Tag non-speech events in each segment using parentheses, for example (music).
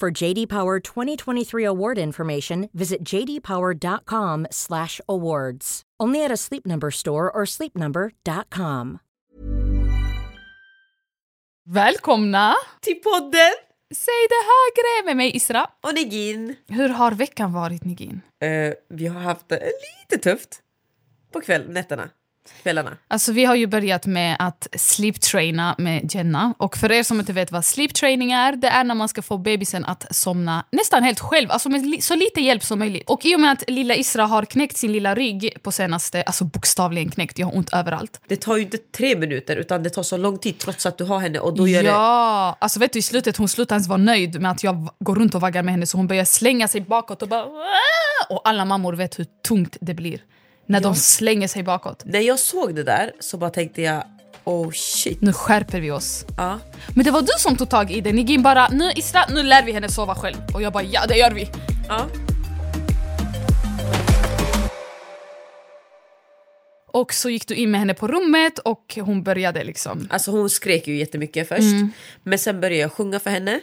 For JD Power 2023 award information, visit jdpower.com/awards. Only at a Sleep Number store or sleepnumber.com. Välkomna till podden Säg det högre med mig Isra. och Negin. Hur har veckan varit Nigin? Eh, vi har haft det lite tufft på kväll, nätterna, kvällarna. Alltså vi har ju börjat med att sleep-traina med Jenna. Och för er som inte vet vad sleep training är, det är när man ska få bebisen att somna nästan helt själv, alltså med så lite hjälp som möjligt. Och i och med att lilla Isra har knäckt sin lilla rygg på senaste, alltså bokstavligen knäckt, jag har ont överallt. Det tar ju inte tre minuter utan det tar så lång tid trots att du har henne och då gör det... Ja, alltså vet du i slutet hon slutar ens vara nöjd med att jag går runt och vaggar med henne så hon börjar slänga sig bakåt och bara! Och alla mammor vet hur tungt det blir när de slänger sig bakåt. När jag såg det där så bara tänkte jag oh shit. Nu skärper vi oss. Ja. Men det var du som tog tag i det. Nigin bara nu Isra, nu lär vi henne sova själv. Och jag bara ja det gör vi. Ja. Och så gick du in med henne på rummet och hon började liksom... Alltså hon skrek ju jättemycket först. Mm. Men sen började jag sjunga för henne.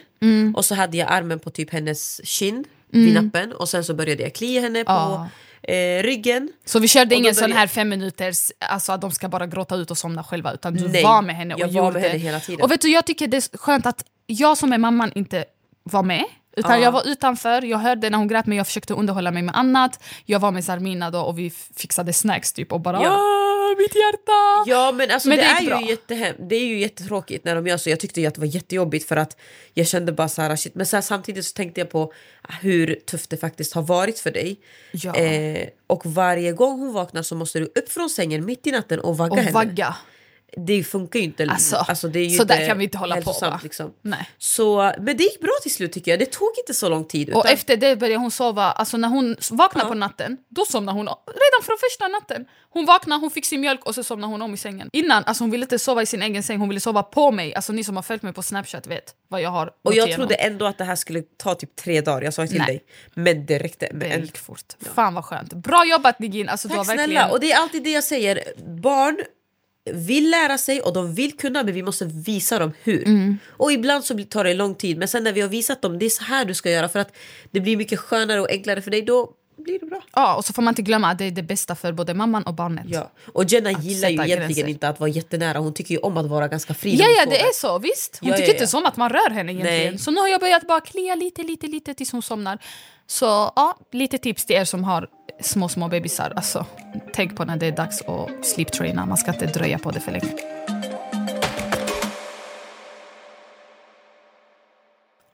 Och så hade jag armen på typ hennes kind vid nappen. Och sen så började jag klia henne på Mm. Ja. Eh, ryggen. Så vi körde ingen sån började- här fem minuters, alltså att de ska bara gråta ut och somna själva utan du Nej, var med henne och jag var gjorde. med henne hela tiden. Och vet du, jag tycker det är skönt att jag som är mamman inte var med. Utan Ja. jag var utanför, jag hörde när hon grät men jag försökte underhålla mig med annat. Jag var med Sarmina då och vi fixade snacks typ och bara Ja. "Åh, mitt hjärta! Ja men alltså Men det, det är ju jättehem- det är ju jättetråkigt när de gör så. Jag tyckte att det var jättejobbigt för att jag kände bara så här, shit. Men så här, samtidigt så tänkte jag på hur tufft det faktiskt har varit för dig. Ja. Eh, och varje gång hon vaknar så måste du upp från sängen mitt i natten och vagga Och henne. vagga. Det funkar ju inte. Alltså, det är ju så där kan vi inte hålla på, va? Liksom. Nej. Så, men det gick bra till slut tycker jag. Det tog inte så lång tid. Och utan- efter det började hon sova, alltså när hon vaknade Ja. på natten, då somnade hon redan från första natten. Hon vaknade, hon fick sin mjölk och så somnade hon om i sängen. Innan, alltså hon ville inte sova i sin egen säng, hon ville sova på mig. Alltså ni som har följt mig på snapchat vet vad jag har och gått jag igenom. trodde ändå att det här skulle ta typ tre dagar. Jag sa till Nej. dig. Men det räckte. med det gick fort. Fan vad skönt. Bra jobbat Nigin! Alltså, du har Tack verkligen... snälla! Och det är alltid det jag säger. Barn vill lära sig och de vill kunna men vi måste visa dem hur. Mm. Och ibland så tar det lång tid men sen när vi har visat dem det är så här du ska göra för att det blir mycket skönare och enklare för dig då blir det bra. Ja, och så får man inte glömma att det är det bästa för både mamman och barnet. Ja. Och Jenna Att gillar ju egentligen gränser. inte att vara jättenära. Hon tycker ju om att vara ganska fri Ja, ja, det är så. Visst. Hon Ja, tycker ja, inte ja. som att man rör henne egentligen. Nej. Så nu har jag börjat bara klia lite, lite, lite tills hon somnar. Så ja, lite tips till er som har små, små bebisar. Alltså, tänk på när det är dags att sleep-traina. Man ska inte dröja på det för länge.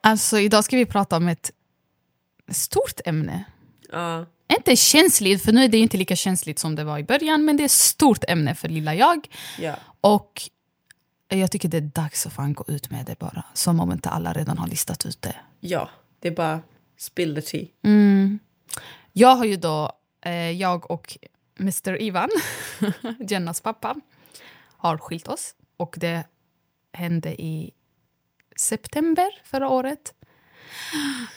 Alltså, idag ska vi prata om ett stort ämne. Ja. Inte känsligt, för nu är det inte lika känsligt som det var i början, men det är ett stort ämne för lilla jag. Ja. Och jag tycker det är dags att fan gå ut med det bara. Som om inte alla redan har listat ut det. ja, det är bara spill the tea. Jag har ju då, Eh, jag och Mr Ivan, (laughs) Jennas pappa, har skilt oss. Och det hände i september förra året.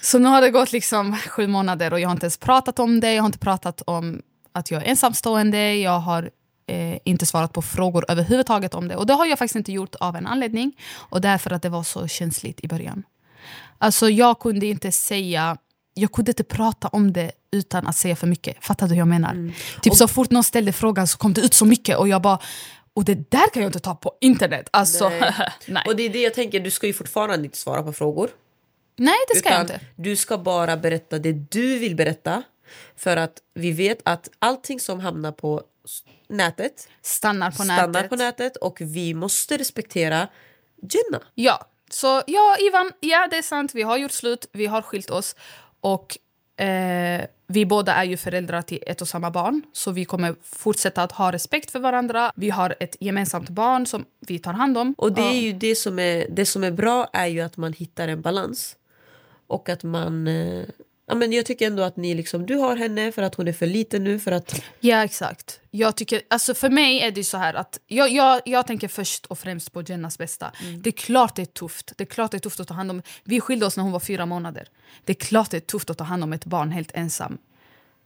Så nu har det gått liksom sju månader och jag har inte ens pratat om det. Jag har inte pratat om att jag är ensamstående. Jag har eh, inte svarat på frågor överhuvudtaget om det. Och det har jag faktiskt inte gjort av en anledning. Och därför att det var så känsligt i början. Alltså jag kunde inte säga jag kunde inte prata om det utan att säga för mycket. Fattar du hur jag menar? Mm. Typ och, så fort någon ställde frågan så kom det ut så mycket och jag bara och det där kan jag inte ta på internet. Alltså, nej. (laughs) nej. Och det är det jag tänker, du ska ju fortfarande inte svara på frågor. Nej, det ska jag inte. Du ska bara berätta det du vill berätta. För att vi vet att allting som hamnar på nätet stannar på, stannar nätet. på nätet och vi måste respektera Jenna. Ja, så ja, Ivan, ja det är sant. Vi har gjort slut, vi har skilt oss. Och eh, vi båda är ju föräldrar till ett och samma barn. Så vi kommer fortsätta att ha respekt för varandra. Vi har ett gemensamt barn som vi tar hand om. Och det är ju det som är, det som är bra är ju att man hittar en balans. Och att man eh, ja, men jag tycker ändå att ni liksom, du har henne för att hon är för liten nu. För att... Ja, exakt. Jag tycker, alltså för mig är det så här att jag, jag, jag tänker först och främst på Jennas bästa. Mm. Det är klart det är tufft. Det är klart det är tufft att ta hand om... Vi skilde oss när hon var fyra månader. Det är klart det är tufft att ta hand om ett barn helt ensam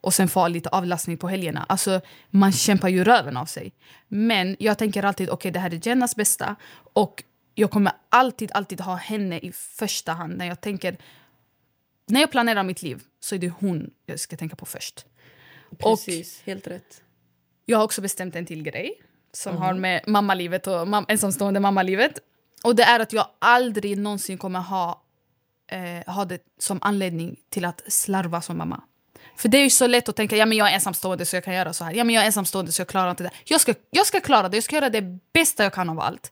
och sen få lite avlastning på helgerna. Alltså, man kämpar ju röven av sig. Men jag tänker alltid okej okay, det här är Jennas bästa och jag kommer alltid, alltid ha henne i första hand när jag tänker när jag planerar mitt liv så är det hon jag ska tänka på först. Precis, och helt rätt. Jag har också bestämt en till grej som mm. har med mammalivet och mam ensamstående mammalivet. Och det är att jag aldrig någonsin kommer ha, eh, ha det som anledning till att slarva som mamma. För det är ju så lätt att tänka ja men jag är ensamstående så jag kan göra så här. Ja men jag är ensamstående så jag klarar inte det. Jag ska, jag ska klara det, jag ska göra det bästa jag kan av allt.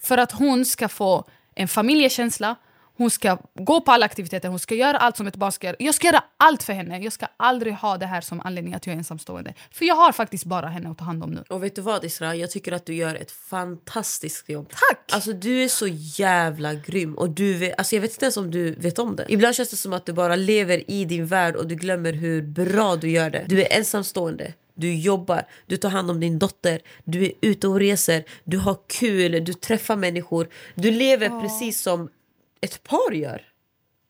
För att hon ska få en familjekänsla, hon ska gå på alla aktiviteter, hon ska göra allt som ett barn ska göra. Jag ska göra allt för henne. Jag ska aldrig ha det här som anledning att jag är ensamstående. För jag har faktiskt bara henne att ta hand om nu. Och vet du vad Isra? Jag tycker att du gör ett fantastiskt jobb. Tack! Alltså du är så jävla grym. Och du vet, alltså, jag vet inte ens om du vet om det. Ibland känns det som att du bara lever i din värld och du glömmer hur bra du gör det. Du är ensamstående. Du jobbar, du tar hand om din dotter, du är ute och reser, du har kul, du träffar människor. Du lever oh. precis som ett par gör.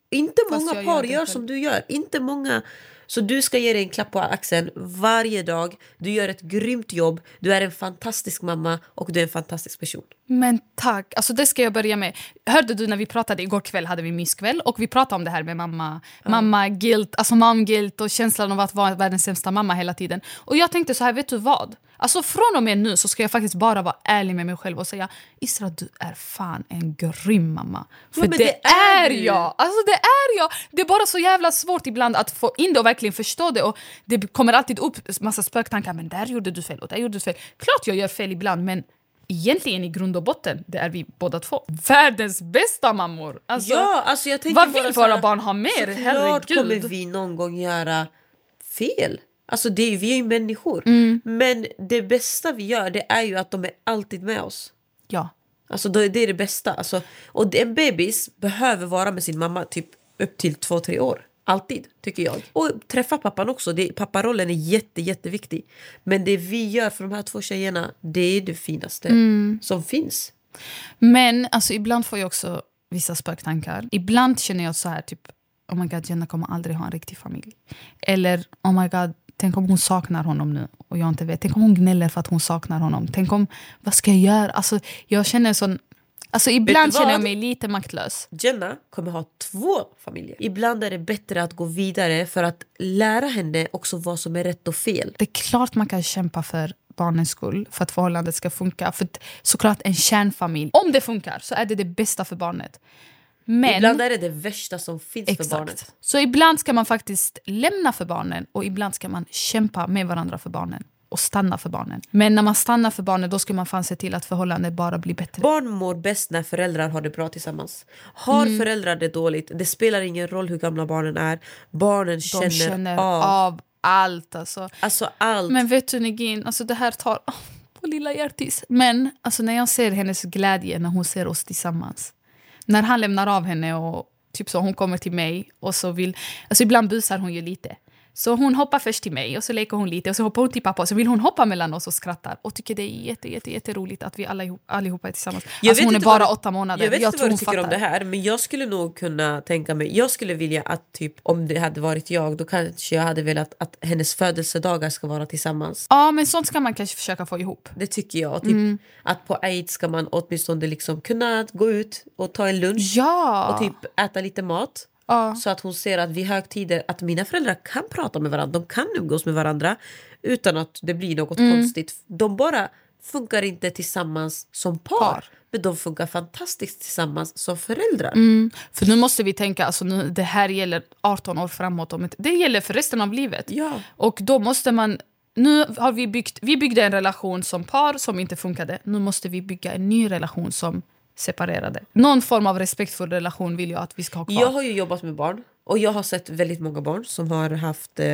Inte Fast många par gör, gör som du gör. Inte många. Så du ska ge dig en klapp på axeln varje dag. Du gör ett grymt jobb. Du är en fantastisk mamma och du är en fantastisk person. Men tack. Alltså det ska jag börja med. Hörde du när vi pratade igår kväll hade vi myskväll och vi pratade om det här med mamma, ja. mamma guilt, alltså mom guilt och känslan av att vara världens sämsta mamma hela tiden. Och jag tänkte så här, vet du vad? Alltså från och med nu så ska jag faktiskt bara vara ärlig med mig själv och säga Isra du är fan en grym mamma. För ja, det, det, är, jag! Alltså det är jag! Det är bara så jävla svårt ibland att få in det och verkligen förstå det. Och Det kommer alltid upp massa spöktankar. Men där gjorde du fel och där gjorde du fel. Klart jag gör fel ibland men egentligen i grund och botten det är vi båda två världens bästa mammor. Alltså, ja, alltså jag vad vill våra barn ha mer? Såklart kommer vi någon gång göra fel. Alltså det är, vi är ju människor. Mm. Men det bästa vi gör det är ju att de är alltid med oss. Ja. Alltså det är det bästa. Alltså, och en bebis behöver vara med sin mamma typ upp till två, tre år. Alltid, tycker jag. Och träffa pappan också. Det, papparollen är jätte, jätteviktig. Men det vi gör för de här två tjejerna, det är det finaste mm. som finns. Men alltså, ibland får jag också vissa spöktankar. Ibland känner jag så här, typ, oh my god, Jenna kommer aldrig ha en riktig familj. Eller, oh my god, Tänk om hon saknar honom nu och jag inte vet. Tänk om hon gnäller för att hon saknar honom. Tänk om, vad ska jag göra? Alltså, jag känner sån... Alltså ibland känner jag mig lite maktlös. Jenna kommer ha två familjer. Ibland är det bättre att gå vidare för att lära henne också vad som är rätt och fel. Det är klart man kan kämpa för barnens skull, för att förhållandet ska funka. För såklart en kärnfamilj, om det funkar så är det det bästa för barnet. Men, ibland är det det värsta som finns exakt. för barnet. Så ibland ska man faktiskt lämna för barnen och ibland ska man kämpa med varandra för barnen och stanna för barnen. Men när man stannar för barnen då ska man fan se till att förhållandet bara blir bättre. Barn mår bäst när föräldrar har det bra tillsammans. Har mm. föräldrar det dåligt, det spelar ingen roll hur gamla barnen är. Barnen känner, känner av. av. allt. Alltså. alltså allt. Men vet du Negin, alltså det här tar oh, (laughs) på lilla hjärtis. Men alltså, när jag ser hennes glädje när hon ser oss tillsammans när han lämnar av henne och typ så, hon kommer till mig och så vill... Alltså ibland busar hon ju lite. Så hon hoppar först till mig och så leker hon lite och så hoppar hon till pappa och så vill hon hoppa mellan oss och skrattar och tycker det är jätte, jätte, jätteroligt att vi alla, allihopa är tillsammans. Jag alltså vet hon är inte bara vad du- åtta månader. Jag vet inte tror vad du tycker om fattar. det här men jag skulle nog kunna tänka mig, jag skulle vilja att typ om det hade varit jag då kanske jag hade velat att hennes födelsedagar ska vara tillsammans. Ja, men sånt ska man kanske försöka få ihop. Det tycker jag. Typ Mm. Att på Eid ska man åtminstone liksom kunna gå ut och ta en lunch Ja! och typ äta lite mat. Ja. Så att hon ser att vid högtider att mina föräldrar kan prata med varandra, de kan umgås med varandra utan att det blir något Mm. konstigt. De bara funkar inte tillsammans som par, Par. men de funkar fantastiskt tillsammans som föräldrar. Mm. För nu måste vi tänka, alltså nu, det här gäller 18 år framåt. Om det gäller för resten av livet. Ja. Och då måste man... Nu har vi byggt vi byggde en relation som par som inte funkade. Nu måste vi bygga en ny relation som separerade. Någon form av respektfull relation vill jag att vi ska ha kvar. Jag har ju jobbat med barn och jag har sett väldigt många barn som har haft eh,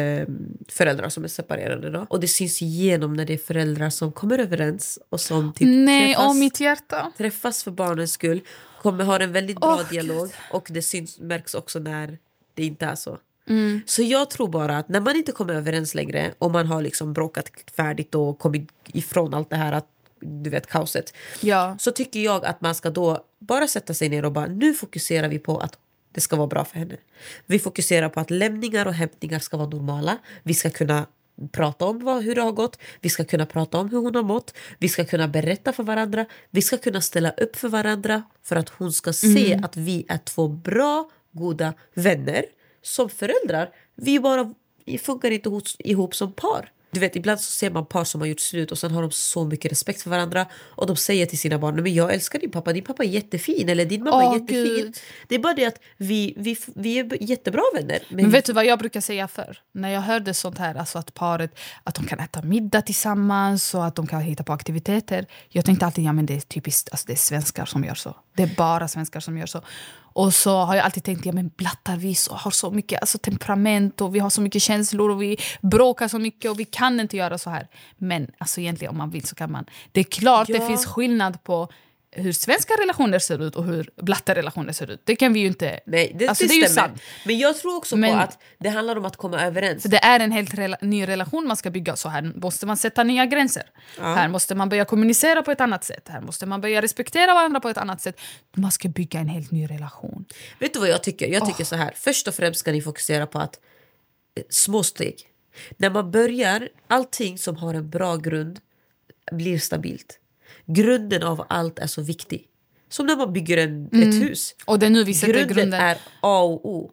föräldrar som är separerade. Då. Och det syns igenom när det är föräldrar som kommer överens och som typ Nej, träffas, åh mitt hjärta. träffas för barnens skull. Kommer ha en väldigt bra Åh, dialog och det syns, märks också när det inte är så. Mm. Så jag tror bara att när man inte kommer överens längre och man har liksom bråkat färdigt och kommit ifrån allt det här att, du vet, kaoset Ja. så tycker jag att man ska då bara sätta sig ner och bara nu fokuserar vi på att det ska vara bra för henne. Vi fokuserar på att lämningar och hämtningar ska vara normala. Vi ska kunna prata om vad, hur det har gått. Vi ska kunna prata om hur hon har mått. Vi ska kunna berätta för varandra. Vi ska kunna ställa upp för varandra för att hon ska se att vi är två bra, goda vänner. Som föräldrar, vi bara funkar inte ihop som par. Du vet, ibland så ser man par som har gjort slut och sen har de så mycket respekt för varandra och de säger till sina barn men jag älskar din pappa, din pappa är jättefin eller din mamma Åh, är jättefin. Gud. Det är bara det att vi, vi, vi är jättebra vänner. Men, Men vet du vad jag brukar säga för? När jag hörde sånt här, alltså att paret att de kan äta middag tillsammans och att de kan hitta på aktiviteter. Jag tänkte alltid ja, men det är typiskt, alltså det är svenskar som gör så. Det är bara svenskar som gör så. Och så har jag alltid tänkt ja, men blattar vi så, har så mycket alltså, temperament och vi har så mycket känslor och vi bråkar så mycket och vi kan inte göra så här. Men alltså, egentligen om man vill så kan man. Det är klart det Ja. finns skillnad på hur svenska relationer ser ut och hur blatta relationer ser ut. Det kan vi ju inte... Nej, det, alltså, det, det är ju sant. Men jag tror också Men- på att det handlar om att komma överens. Det är en helt rela ny relation man ska bygga. Så här måste man sätta nya gränser. Här måste man börja kommunicera på ett annat sätt. Här måste man börja respektera varandra på ett annat sätt. Man ska bygga en helt ny relation. Vet du vad jag tycker? Jag tycker så här. Först och främst ska ni fokusera på att eh, små steg. När man börjar, allting som har en bra grund blir stabilt. Grunden av allt är så viktig. Som när man bygger en, ett hus. Och det är nu vi sätter Grunden, grunden. är A och O.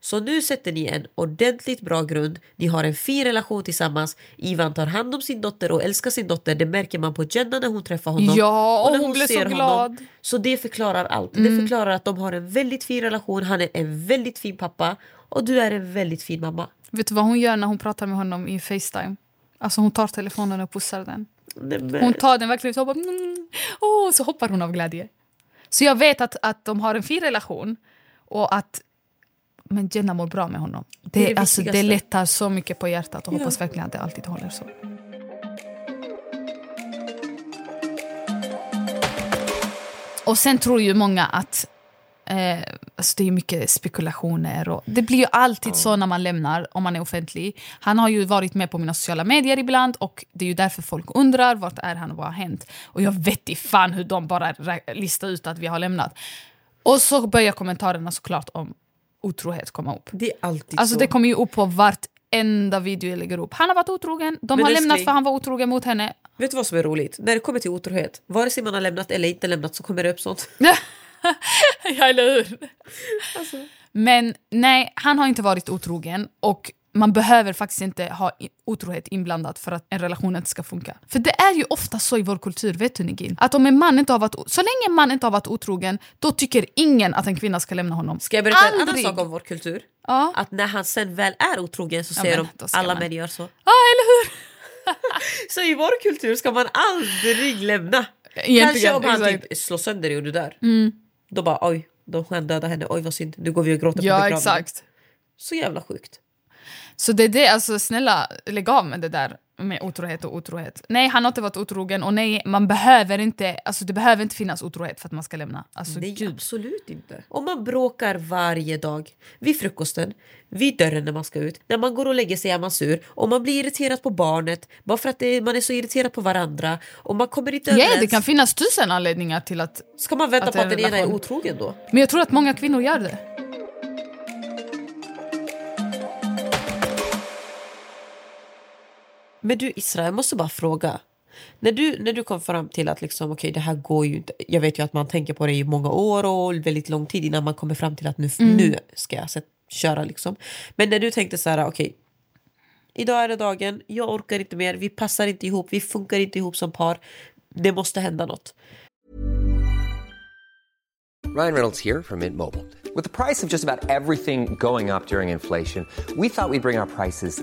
Så nu sätter ni en ordentligt bra grund. Ni har en fin relation tillsammans. Ivan tar hand om sin dotter och älskar sin dotter. Det märker man på Jenna när hon träffar honom. Ja, och när hon blev så ser glad. så det förklarar allt. Det förklarar att de har en väldigt fin relation. Han är en väldigt fin pappa och du är en väldigt fin mamma. Vet du vad hon gör när hon pratar med honom i Facetime? Alltså hon tar telefonen och pussar den. Hon tar den verkligen så, bara, mm, åh, så hoppar hon av glädje. Så jag vet att, att de har en fin relation och att men Jenna mår bra med honom. Det, Det är det alltså, det lättar så mycket på hjärtat och Ja. hoppas verkligen att det alltid håller så. Och sen tror ju många att eh, alltså det är mycket spekulationer. Och det blir ju alltid så när man lämnar, om man är offentlig. Han har ju varit med på mina sociala medier ibland och det är ju därför folk undrar vart är han och vad har hänt. Och jag vet i fan hur de bara listar ut att vi har lämnat. Och så börjar kommentarerna såklart om otrohet komma upp. Det är alltid Alltså så. det kommer ju upp på vartenda video jag lägger upp. Han har varit otrogen, de Men har lämnat för han var otrogen mot henne. Vet du vad som är roligt? När det kommer till otrohet, vare sig man har lämnat eller inte lämnat så kommer det upp sånt. (laughs) (laughs) ja, eller hur? Men nej, han har inte varit otrogen och man behöver faktiskt inte ha otrohet inblandat för att en relation inte ska funka. För det är ju ofta så i vår kultur, vet du Nigin? Att om en man inte har varit, så länge en man inte har varit otrogen, då tycker ingen att en kvinna ska lämna honom. Ska jag berätta en annan Aldrig. sak om vår kultur? Ja. Att när han sen väl är otrogen så Ja, säger men de alla man- män gör så. Ja, eller hur? (laughs) Så i vår kultur ska man aldrig lämna. Egentligen, Kanske om han exakt. typ slår sönder dig och du dör. Då bara oj, de kan döda henne, oj vad synd. Nu går vi och gråter på Ja, begravningen. exakt. Så jävla sjukt. Så det är det, alltså snälla lägg av med det där. Med otrohet och otrohet. Nej, han har inte varit otrogen och nej, man behöver inte, alltså det behöver inte finnas otrohet för att man ska lämna. Alltså, Nej, gud. absolut inte. Om man bråkar varje dag, vid frukosten, vid dörren när man ska ut, när man går och lägger sig är man sur, och man blir irriterad på barnet bara för att det, man är så irriterad på varandra och man kommer inte Ja, överens. det kan finnas tusen anledningar till att... Ska man vänta att på att en den ena är otrogen då? Men jag tror att många kvinnor gör det. Men du Isra, jag måste bara fråga. När du, när du kom fram till att liksom, okay, det här går ju inte. Jag vet ju att man tänker på det i många år och väldigt lång tid innan man kommer fram till att nu, nu ska jag sätt, köra. Liksom. Men när du tänkte så här, okej. idag är det dagen, jag orkar inte mer, vi passar inte ihop, vi funkar inte ihop som par. Det måste hända något. Ryan Reynolds here from Mint Mobile. With the price of just about everything going up during inflation, we thought we'd bring our prices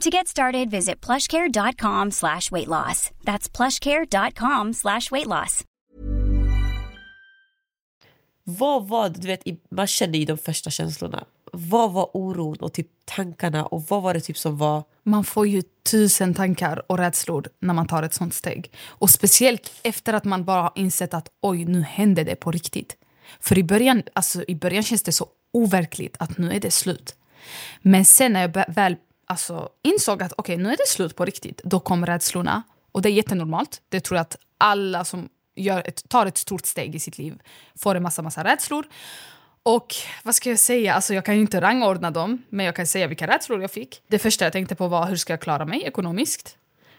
To get started, visit plushcare.com slash weight loss. That's plushcare.com slash weight loss. Vad var du vet, i- man känner ju de första känslorna. Vad var oron och typ tankarna och vad var det typ som var... Man får ju tusen tankar och rädslor när man tar ett sånt steg. Och speciellt efter att man bara har insett att oj, nu händer det på riktigt. För i början, alltså, i början känns det så overkligt att nu är det slut. Men sen när jag väl alltså, insåg att okej, nu är det slut på riktigt, då kom rädslorna. Och det är jättenormalt. Det tror jag att alla som gör ett, tar ett stort steg i sitt liv får en massa, massa rädslor. Och vad ska jag säga? Alltså jag kan ju inte rangordna dem, men jag kan säga vilka rädslor jag fick. Det första jag tänkte på var hur ska jag klara mig ekonomiskt?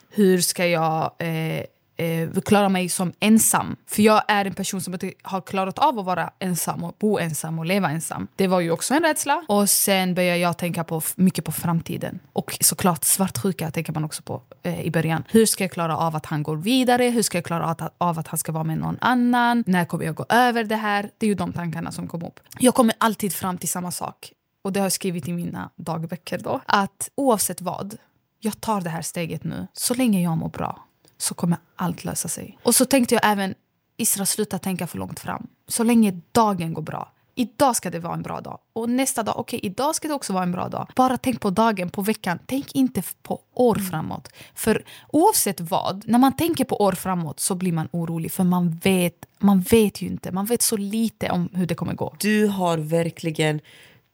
Hur ska jag eh, eh, klara mig som ensam? För jag är en person som inte har klarat av att vara ensam och bo ensam och leva ensam. Det var ju också en rädsla. Och sen började jag tänka på, mycket på framtiden. Och såklart svartsjuka tänker man också på eh, i början. Hur ska jag klara av att han går vidare? Hur ska jag klara av, att han ska vara med någon annan? När kommer jag gå över det här? Det är ju de tankarna som kom upp. Jag kommer alltid fram till samma sak. Och det har jag skrivit i mina dagböcker då. Att oavsett vad, jag tar det här steget nu. Så länge jag mår bra så kommer allt lösa sig. Och så tänkte jag även, Isra sluta tänka för långt fram. Så länge dagen går bra. Idag ska det vara en bra dag. Och nästa dag, okej, idag ska det också vara en bra dag. Bara tänk på dagen, på veckan. Tänk inte på år framåt. För oavsett vad, när man tänker på år framåt så blir man orolig. För man vet, man vet ju inte, man vet så lite om hur det kommer gå. Du har verkligen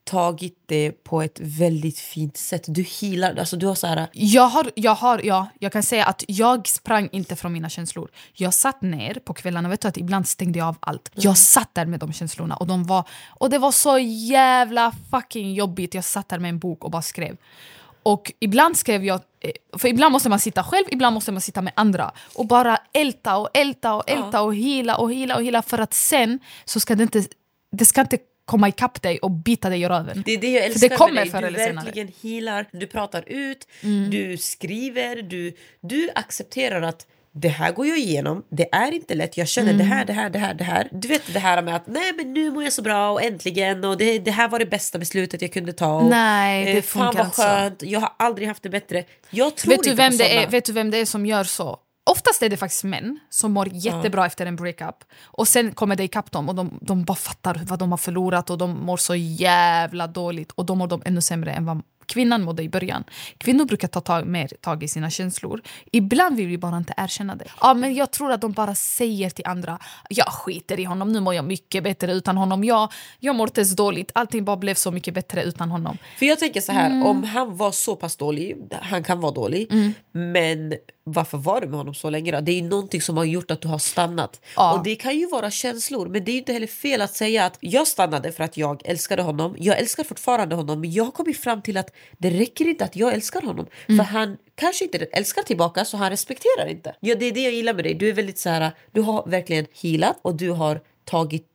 tagit det på ett väldigt fint sätt. Du healar, alltså du har så här... Jag, har, jag, har, ja, jag kan säga att jag sprang inte från mina känslor. Jag satt ner på kvällarna, vet du att ibland stängde jag av allt. Jag satt där med de känslorna och, de var, och det var så jävla fucking jobbigt. Jag satt där med en bok och bara skrev. Och ibland skrev jag, eh, för ibland måste man sitta själv, ibland måste man sitta med andra. Och bara älta och älta och älta och hila och hila och hila för att sen så ska det inte, det ska inte komma ikapp dig och bita dig i röven. Det är det jag älskar det kommer med dig. förr Du eller senare. Mm. verkligen healar, du pratar ut, du skriver, du, du accepterar att det här går jag igenom, det är inte lätt, jag känner det Mm. här, det här, det här, det här. Du vet det här med att nej men nu mår jag så bra och äntligen och det, det här var det bästa beslutet jag kunde ta. Och, Nej, det eh, Fan funkar vad inte så. skönt, jag har aldrig haft det bättre. Jag tror Vet du, inte vem på det såna. är, vet du vem det är som gör så? Oftast är det faktiskt män som mår jättebra efter en breakup. Och sen kommer det ikapp dem och de, de bara fattar vad de har förlorat och de mår så jävla dåligt. Och då mår de ännu sämre än vad kvinnan mådde i början. Kvinnor brukar ta tag, mer tag i sina känslor. Ibland vill vi bara inte erkänna det. Ja, men jag tror att de bara säger till andra jag skiter i honom, nu mår jag mycket bättre utan honom. Jag, jag mår inte ens dåligt, allting bara blev så mycket bättre utan honom. För jag tänker så här, Mm. om han var så pass dålig, han kan vara dålig, Men varför var du med honom så länge då? Det är någonting som har gjort att du har stannat. Ja. Och det kan ju vara känslor, men det är inte heller fel att säga att jag stannade för att jag älskade honom. Jag älskar fortfarande honom, men jag har kommit fram till att det räcker inte att jag älskar honom. För han kanske inte älskar tillbaka, så han respekterar inte. Ja, det är det jag gillar med dig. Du är väldigt så här, du har verkligen healat och du har tagit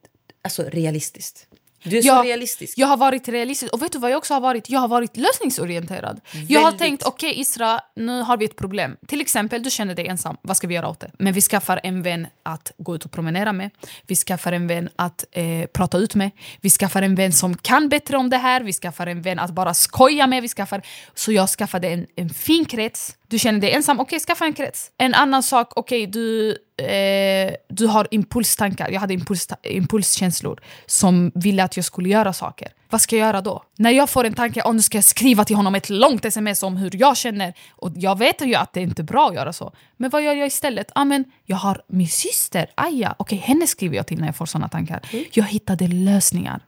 alltså realistiskt. Du är så realistisk. Jag har varit realistisk. Och vet du vad jag också har varit? Jag har varit lösningsorienterad. Jag har Väldigt. tänkt, okej Isra, nu har vi ett problem. Till exempel, du känner dig ensam. Vad ska vi göra åt det? Men vi skaffar en vän att gå ut och promenera med. Vi skaffar en vän att eh, prata ut med. Vi skaffar en vän som kan bättre om det här. Vi skaffar en vän att bara skoja med. Vi skaffar... Så jag skaffade en, en fin krets. Du känner dig ensam, okej skaffa en krets. En annan sak, okej du, eh, du har impulstankar. Jag hade impuls, impulskänslor som ville att jag skulle göra saker. Vad ska jag göra då? När jag får en tanke, oh, nu ska jag skriva till honom ett långt sms om hur jag känner. Och jag vet ju att det inte är bra att göra så. Men vad gör jag istället? Ah, men jag har min syster, Aja. Okej, henne skriver jag till när jag får såna tankar. Jag hittade lösningar.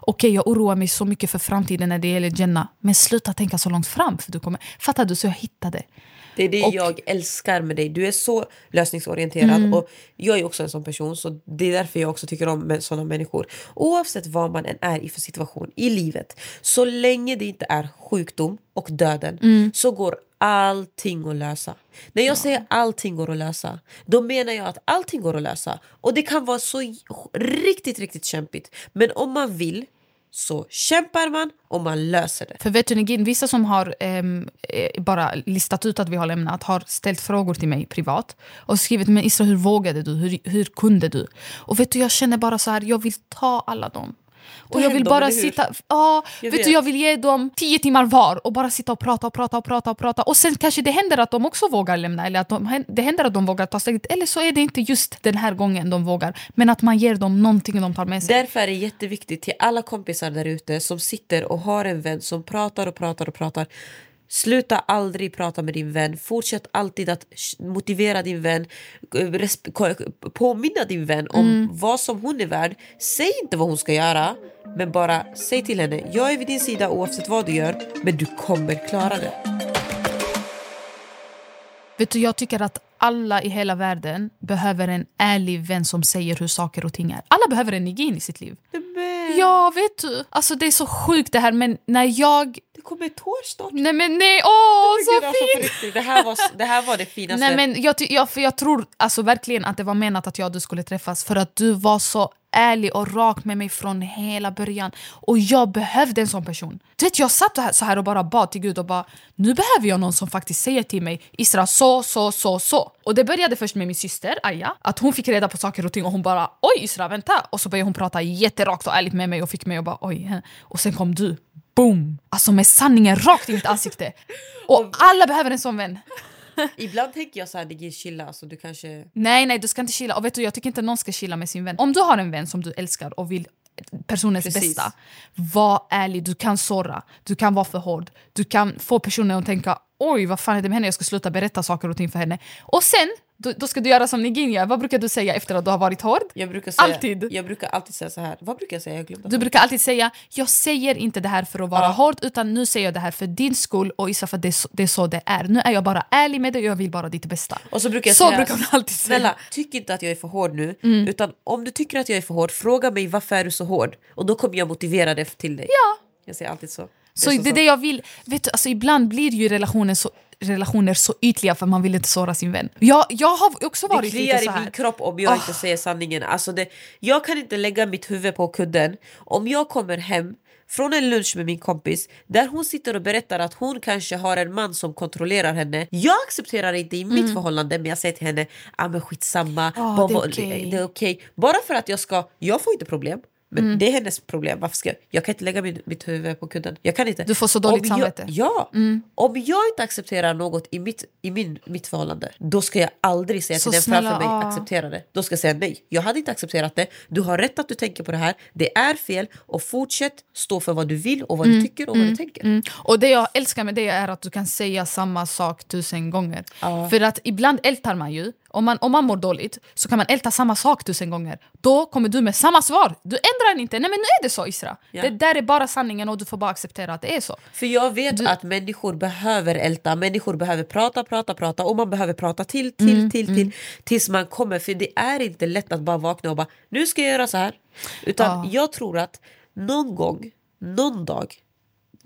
Okej, jag oroar mig så mycket för framtiden när det gäller Jenna. Men sluta tänka så långt fram. För du kommer, fattar du? Så jag hittade. Det är det Och- jag älskar med dig. Du är så lösningsorienterad. Och Jag är också en sån person, så det är därför jag också tycker om såna människor. Oavsett vad man än är i för situation i livet, så länge det inte är sjukdom och döden så går allting att lösa. När jag säger allting går att lösa, då menar jag att allting går att lösa. Och det kan vara så riktigt, riktigt kämpigt. Men om man vill så kämpar man och man löser det. För vet du Negin, vissa som har ehm, eh, bara listat ut att vi har lämnat har ställt frågor till mig privat och skrivit men Isra hur vågade du? Hur, hur kunde du? Och vet du jag känner bara så här, jag vill ta alla dem. Och jag vill bara sitta, ja, Jag vet vet. du jag vill ge dem tio timmar var och bara sitta och prata och prata och prata och prata och sen kanske det händer att de också vågar lämna eller att de, det händer att de vågar ta steget eller så är det inte just den här gången de vågar men att man ger dem någonting de tar med sig. Därför är det jätteviktigt till alla kompisar där ute som sitter och har en vän som pratar och pratar och pratar. Sluta aldrig prata med din vän. Fortsätt alltid att motivera din vän. eh, Påminna din vän om vad som hon är värd. Säg inte vad hon ska göra, men bara säg till henne jag är vid din sida oavsett vad du gör, men du kommer klara det. Vet du, jag tycker att alla i hela världen behöver en ärlig vän som säger hur saker och ting är. Alla behöver en Nigin i sitt liv. Ja, vet du. Alltså det är så sjukt det här, men när jag... Det kommer ett tår snart. Nej men nej, åh så alltså, fint! det, här var, det här var det finaste. Nej men jag, jag, för jag tror alltså verkligen att det var menat att jag och du skulle träffas för att du var så ärlig och rak med mig från hela början. Och jag behövde en sån person. Du vet, jag satt så här och bara bad till Gud och bara nu behöver jag någon som faktiskt säger till mig Isra så, så, så, så. Och det började först med min syster Aya. Att hon fick reda på saker och ting och hon bara oj Isra vänta. Och så började hon prata jätterakt och ärligt med mig och fick mig att bara oj. Och sen kom du. Boom! Alltså med sanningen rakt i mitt ansikte. Och alla behöver en sån vän. (laughs) Ibland tänker jag så här, det ger chilla, så du kanske... Nej, nej, du ska inte chilla. Och vet du, jag tycker inte någon ska chilla med sin vän. Om du har en vän som du älskar och vill personens Precis. bästa, var ärlig. Du kan såra, du kan vara för hård. Du kan få personen att tänka oj, vad fan är det med henne? Jag ska sluta berätta saker och ting för henne. Och sen, då, då ska du göra som Nigin gör. Vad brukar du säga efter att du har varit hård? Jag brukar säga, Alltid. Jag brukar alltid säga så här. Vad brukar jag säga? Jag glömde. Du brukar alltid säga jag säger inte det här för att vara Ja. hård utan nu säger jag det här för din skull och Isa för det är, så, det är så det är. Nu är jag bara ärlig med dig och jag vill bara ditt bästa. Och så brukar jag så säga, brukar man alltid säga. snälla, tyck inte att jag är för hård nu. Mm. Utan om du tycker att jag är för hård, fråga mig varför är du så hård? Och då kommer jag motivera det till dig. Ja. Jag säger alltid så. Så det är det jag vill. Vet du, alltså ibland blir ju relationer så, relationer så ytliga för man vill inte såra sin vän. Jag, jag har också Det varit lite kliar så i här. min kropp om jag Ah. inte säger sanningen. Alltså det, jag kan inte lägga mitt huvud på kudden. Om jag kommer hem från en lunch med min kompis där hon sitter och berättar att hon kanske har en man som kontrollerar henne. Jag accepterar det inte i mitt förhållande men jag säger till henne ah, men skitsamma, Ah, bara- det är okej. det okej. Bara för att jag ska, jag får inte problem. Men Mm. det är hennes problem. Varför ska jag? jag kan inte lägga min, mitt huvud på kudden. Jag kan inte. Du får så dåligt Om samvete. Jag, ja, om jag inte accepterar något i mitt, i min, mitt förhållande då ska jag aldrig säga Så till den snälla, framför mig ah. acceptera det. Då ska jag säga nej. Jag hade inte accepterat det. Du har rätt att du tänker på det här. Det är fel och fortsätt stå för vad du vill och vad du tycker och vad du tänker. Mm. Och det jag älskar med det är att du kan säga samma sak tusen gånger. Ja. För att ibland ältar man ju om man, om man mår dåligt så kan man älta samma sak tusen gånger. Då kommer du med samma svar. Du ändrar den inte. Nej men nu är det så Isra. Ja. Det där är bara sanningen och du får bara acceptera att det är så. För jag vet att människor behöver älta, människor behöver prata, prata, prata och man behöver prata till, till, Mm, till, till tills man kommer. För det är inte lätt att bara vakna och bara nu ska jag göra så här. Utan jag tror att någon gång, någon dag,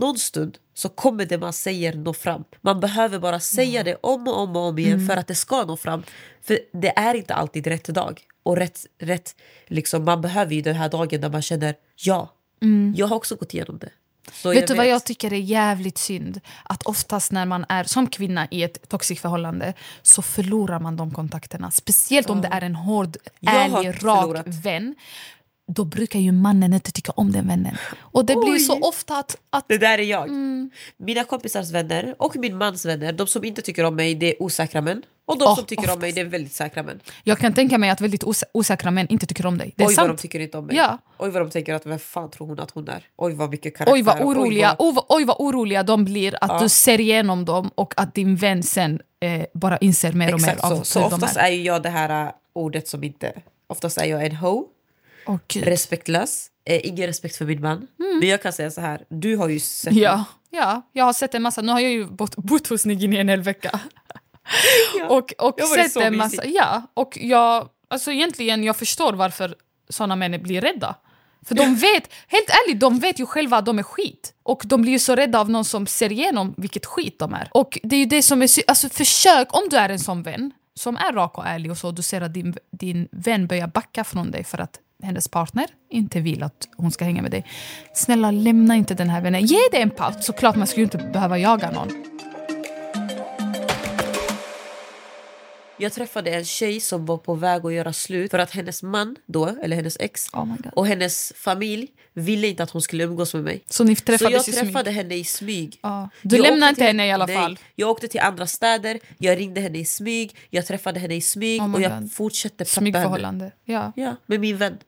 någon stund så kommer det man säger nå fram. Man behöver bara säga det om och om och om igen för att det ska nå fram. För det är inte alltid rätt dag. Och rätt, rätt liksom, man behöver ju den här dagen där man känner ja, jag har också gått igenom det. Så vet du vad jag tycker är jävligt synd? Att oftast när man är som kvinna i ett toxic förhållande så förlorar man de kontakterna. Speciellt om det är en hård, Jag ärlig, rak vän. Då brukar ju mannen inte tycka om den vännen. Och det blir så ofta att... att Det där är jag. Mina kompisars vänner och min mans vänner, de som inte tycker om mig det är osäkra män. Och de Oh, som tycker om mig det är väldigt säkra män. jag kan tänka mig att väldigt os osäkra män inte tycker om dig. Det är Oj vad de sant. tycker inte om mig. Ja. Oj vad de tänker att vem fan tror hon att hon är? Oj vad mycket karaktär. Oj vad oroliga, Oj, oj, vad, oj vad oroliga de blir att du ser igenom dem och att din vän sen eh, bara inser mer och mer Exakt av så. Så oftast är. är jag det här äh, ordet som inte... Oftast är jag en ho, Gud. respektlös, eh, ingen respekt för min man. Men jag kan säga så här, du har ju sett Mm. Ja, ja, jag har sett en massa. Nu har jag ju bott, bott hos Nigini en hel vecka. (laughs) och och varit sett en massa. mysigt. Ja, och jag, alltså egentligen jag förstår varför såna män blir rädda. För de vet, helt ärligt, de vet ju själva att de är skit. Och de blir ju så rädda av någon som ser igenom vilket skit de är. Och det är ju det som är alltså försök, om du är en sån vän som är rak och ärlig och så, du ser att din, din vän börjar backa från dig för att hennes partner inte vill att hon ska hänga med dig. Snälla lämna inte den här vännen. Ge det en paus. Såklart man skulle inte behöva jaga någon. Jag träffade en tjej som var på väg att göra slut för att hennes man då, eller hennes ex Oh och hennes familj ville inte att hon skulle umgås med mig. Så ni Så träffades jag i smyg? träffade henne i smyg. Ja. Du Jag lämnade inte henne i alla nej, fall? Jag åkte till andra städer, jag ringde henne i smyg, jag träffade henne i smyg Oh och jag God. fortsatte preppa henne. Ja. Ja, med min vän.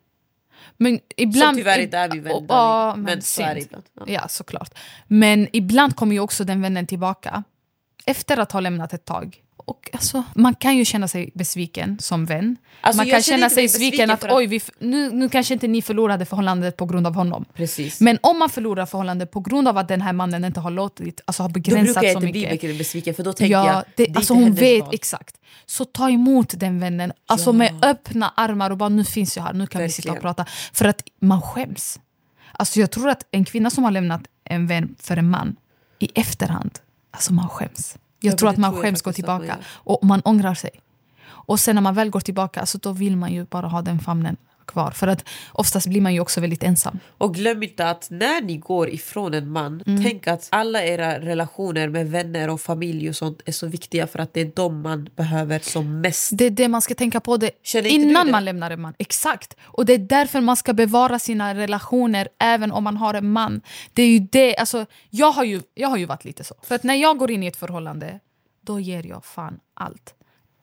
Men ibland, tyvärr inte är min vän, och- David. Ja, Men så är ibland. Ja. Ja, såklart. Men ibland kommer ju också den vännen tillbaka efter att ha lämnat ett tag. Och alltså, man kan ju känna sig besviken som vän. Alltså, man kan känna sig besviken att, att- oj, vi, nu, nu kanske inte ni förlorade förhållandet på grund av honom. Precis. Men om man förlorar förhållandet på grund av att den här mannen inte har låtit, alltså har Då begränsat brukar jag så inte bli mycket. mycket besviken för då tänker Ja, jag det, är alltså hon vet val. exakt. Så ta emot den vännen alltså med öppna armar och bara nu finns jag här, nu kan vi sitta och Verkligen. prata. För att man skäms. Alltså jag tror att en kvinna som har lämnat en vän för en man i efterhand, alltså man skäms. Jag Ja, tror att man skäms gå faktiskt att man tillbaka och man ångrar sig. Och sen när man väl går tillbaka, alltså då vill man ju bara ha den famnen kvar. För att oftast blir man ju också väldigt ensam. Och glöm inte att när ni går ifrån en man, Mm. tänk att alla era relationer med vänner och familj och sånt är så viktiga för att det är de man behöver som mest. Det är det man ska tänka på det innan man lämnar en man. Exakt. Och det är därför man ska bevara sina relationer även om man har en man. Det är ju det, alltså, jag, har ju, jag har ju varit lite så. För att när jag går in i ett förhållande, då ger jag fan allt.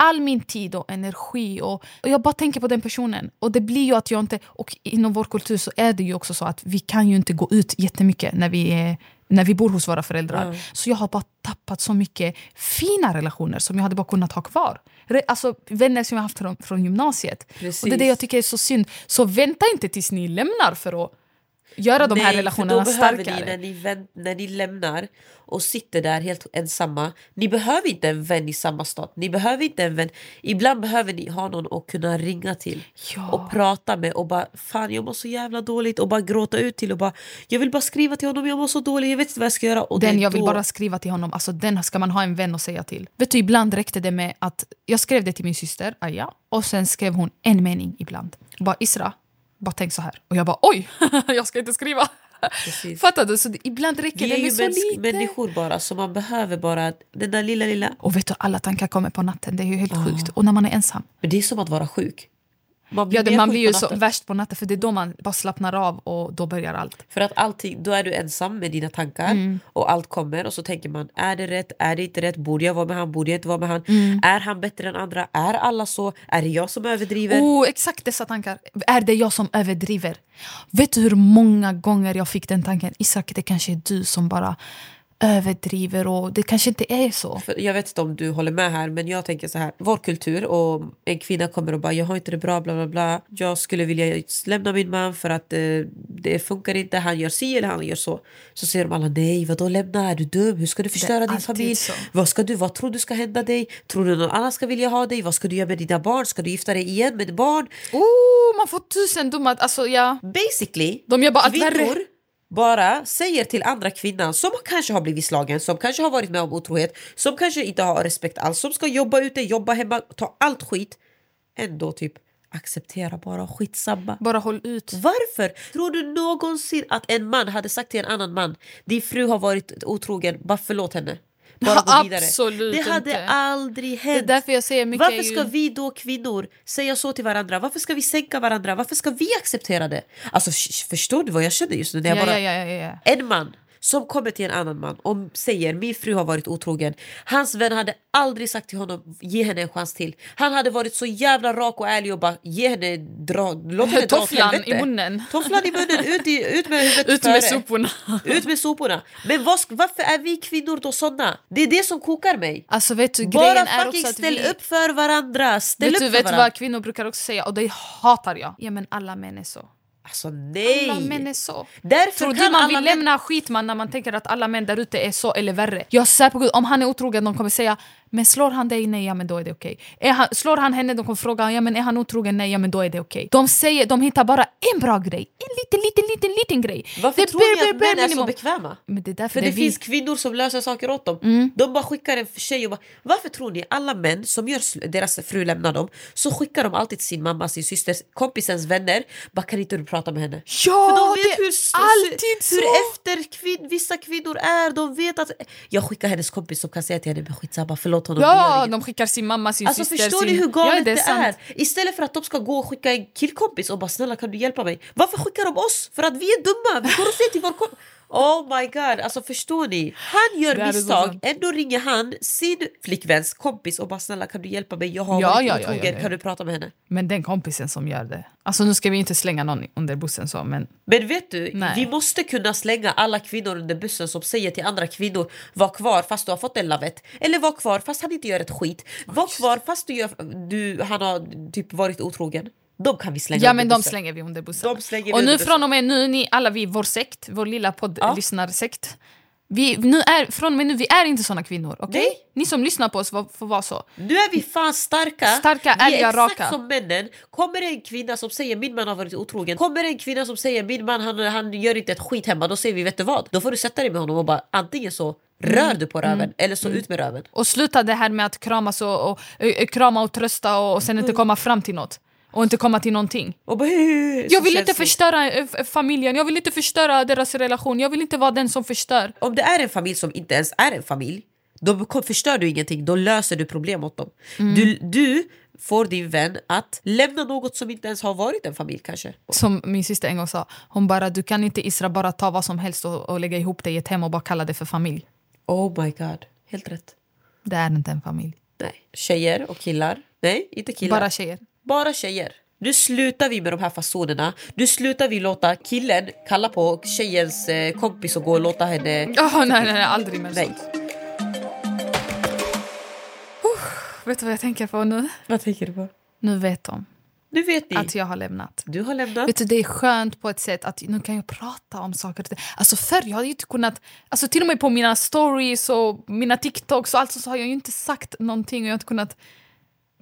All min tid och energi och, och jag bara tänker på den personen. Och det blir ju att jag inte, och inom vår kultur så är det ju också så att vi kan ju inte gå ut jättemycket när vi är när vi bor hos våra föräldrar. Så jag har bara tappat så mycket fina relationer som jag hade bara kunnat ha kvar. Alltså vänner som jag haft från, från gymnasiet. Och det är det Precis. jag tycker är så synd. Så vänta inte tills ni lämnar för att göra de här Nej, relationerna för då behöver starkare. Ni, när, ni när ni lämnar och sitter där helt ensamma, ni behöver inte en vän i samma stad. Ni behöver inte en vän. Ibland behöver ni ha någon att kunna ringa till Ja. och prata med och bara fan jag mår så jävla dåligt och bara gråta ut till och bara jag vill bara skriva till honom, jag mår så dåligt, jag vet inte vad jag ska göra. Och Den jag vill då- bara skriva till honom, alltså den ska man ha en vän att säga till. Vet du, ibland räckte det med att jag skrev det till min syster, Aya, och sen skrev hon en mening ibland. Bara Isra, bara tänk så här. Och jag bara oj, (laughs) jag ska inte skriva. Precis. Fattar du? Så det, ibland räcker Vi det med så lite. människor bara så man behöver bara den där lilla lilla. Och vet du, alla tankar kommer på natten. Det är ju helt sjukt. Och när man är ensam. Men det är som att vara sjuk. Man Ja, det, man blir ju så värst på natten för det är då man bara slappnar av och då börjar allt. För att allting, då är du ensam med dina tankar Mm. och allt kommer och så tänker man är det rätt, är det inte rätt, borde jag vara med han, borde jag inte vara med han, Mm. är han bättre än andra, är alla så, är det jag som överdriver? Oh, exakt dessa tankar. Är det jag som överdriver? Vet du hur många gånger jag fick den tanken? Isak, det kanske är du som bara överdriver och det kanske inte är så. För jag vet inte om du håller med här men jag tänker så här. Vår kultur och en kvinna kommer och bara jag har inte det bra bla bla bla. Jag skulle vilja lämna min man för att eh, det funkar inte. Han gör si eller han gör så. Så säger de alla nej vadå lämna är du dum? Hur ska du förstöra din familj? så. Vad ska du? Vad tror du ska hända dig? Tror du någon annan ska vilja ha dig? Vad ska du göra med dina barn? Ska du gifta dig igen med barn? Oh, man får tusen dumma... Alltså, ja. Basically, De gör bara kvinnor bara säger till andra kvinnan som kanske har blivit slagen, som kanske har varit med om otrohet, som kanske inte har respekt alls, som ska jobba ute, jobba hemma, ta allt skit. Ändå typ acceptera bara, skitsamma. Bara håll ut. Varför? Tror du någonsin att en man hade sagt till en annan man din fru har varit otrogen, bara förlåt henne? Bara gå vidare. Absolut det hade inte. aldrig hänt. Det är därför jag säger mycket Varför är ju- ska vi då kvinnor säga så till varandra? Varför ska vi sänka varandra? Varför ska vi acceptera det? Alltså förstår du vad jag känner just nu? När jag Ja, bara... ja, ja. En man som kommer till en annan man och säger min fru har varit otrogen. Hans vän hade aldrig sagt till honom ge henne en chans till. Han hade varit så jävla rak och ärlig och bara ge henne dra, låt henne dra Tofflan helvete. i munnen. Tofflan i munnen, ut, i, ut med huvudet Ut med före. soporna. Ut med soporna. Men sk- varför är vi kvinnor då såna? Det är det som kokar mig. Alltså vet du, Bara fucking ställ vi... upp för varandra. Ställ Vet upp du för vet varandra. vad kvinnor brukar också säga och det hatar jag? Ja men alla män är så. Alltså nej. Alla män är så. Därför Tror man vill män- lämna skitman när man tänker att alla män där ute är så eller värre? Jag svär på gud, om han är otrogen de kommer säga men slår han dig? Nej, ja men då är det okej. Är han, slår han henne? De kommer fråga ja men är han otrogen? Nej, ja men då är det okej. De säger, de hittar bara en bra grej. En liten, liten, liten, liten grej. Varför Det tror bare, ni att män är så bekväma? Men det är därför För det det vi. finns kvinnor som löser saker åt dem. Mm. De bara skickar en tjej och bara... Varför tror ni alla män som gör deras fru lämnar dem så skickar de alltid sin mamma, sin syster, kompisens vänner. Bara kan inte du prata med henne? Ja, För de vet det hur, alltid hur så. efter kvin- vissa kvinnor är. De vet att... Jag skickar hennes kompis som kan säga till henne men skitsamma förlåt honom. det gör Ja, inget." de skickar sin mamma, sin Alltså syster, förstår sin... ni hur ja, galet det det, är? sant. är? Istället för att de ska gå och skicka en killkompis och bara snälla kan du hjälpa mig? Varför skickar de oss? För att vi är dumma! Vi går och säger till vår kompis Oh my god, alltså förstår ni? Han gör misstag, ändå ringer han sin flickväns kompis och bara snälla kan du hjälpa mig? Jag har Ja, varit ja, otrogen, ja, ja. kan du prata med henne? Men den kompisen som gör det. Alltså nu ska vi inte slänga någon under bussen så men... Men vet du, Nej. vi måste kunna slänga alla kvinnor under bussen som säger till andra kvinnor var kvar fast du har fått en lavett. Eller var kvar fast han inte gör ett skit. Var kvar fast du gör, du, han har typ varit otrogen. De kan vi slänga Ja men de slänger vi under bussen. De slänger och nu från och med nu, ni alla vi, vår sekt, vår lilla Ja. poddlyssnarsekt. Vi, nu är, från och med nu, vi är inte såna kvinnor. Nej. Ni som lyssnar på oss får, får vara så. Nu är vi fan starka. Starka, vi är exakt raka. som männen. Kommer det en kvinna som säger min man har varit otrogen. Kommer det en kvinna som säger min man han, han gör inte ett skit hemma. Då säger vi vet du vad? Då får du sätta dig med honom och bara antingen så rör du på röven eller så ut med röven. Och sluta det här med att kramas och, och, ö, krama och trösta och, och sen Mm. inte komma fram till något. Och inte komma till någonting. Och bara, Jag vill inte förstöra eh, familjen, jag vill inte förstöra deras relation, jag vill inte vara den som förstör. Om det är en familj som inte ens är en familj då förstör du ingenting, då löser du problem åt dem. Mm. Du, du får din vän att lämna något som inte ens har varit en familj kanske. Som min syster en gång sa, hon bara du kan inte Isra bara ta vad som helst och, och lägga ihop det i ett hem och bara kalla det för familj. Oh my god, helt rätt. Det är inte en familj. Nej. Tjejer och killar. Nej, inte killar. Bara tjejer. Bara tjejer. Nu slutar vi med de här fasonerna. Nu slutar vi låta killen kalla på tjejens eh, kompis och gå och låta henne... Oh, nej, nej, nej, aldrig mer sånt. Vet du vad jag tänker på nu? Vad tänker du på? Nu vet de Nu vet ni. att jag har lämnat. Du har lämnat. Vet du, det är skönt på ett sätt att nu kan jag prata om saker. Alltså förr jag hade ju inte kunnat, alltså till och med på mina stories och mina TikToks och allt så har jag ju inte sagt någonting och jag har inte kunnat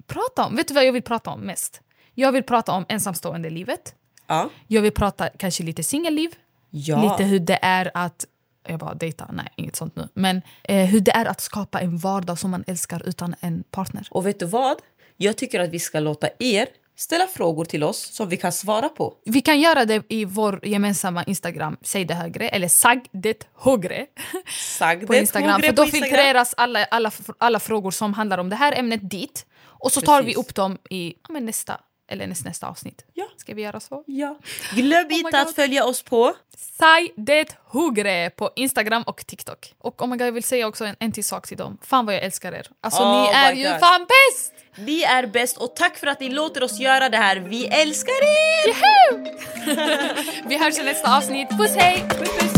prata om. Vet du vad jag vill prata om mest? Jag vill prata om ensamstående livet. Ja. Jag vill prata kanske lite singelliv. Ja. Lite hur det är att jag bara dejta, nej inget sånt nu. Men eh, hur det är att skapa en vardag som man älskar utan en partner. Och vet du vad? Jag tycker att vi ska låta er ställa frågor till oss som vi kan svara på. Vi kan göra det i vår gemensamma Instagram, säg det högre, eller sag det högre. Sagde på Instagram. Hogre För då filtreras alla, alla, alla frågor som handlar om det här ämnet dit. Och så tar vi Precis. upp dem i ja, nästa eller näst, nästa avsnitt. Ja. Ska vi göra så? Ja. Glöm Oh inte att följa oss på... Säg det högre på Instagram och TikTok. Och oh my God, jag vill säga också en, en till sak till dem. Fan vad jag älskar er. Alltså Oh ni är ju God. fan bäst! Ni är bäst och tack för att ni låter oss göra det här. Vi älskar er! (laughs) Vi hörs i nästa avsnitt. Puss hej! Puss, puss.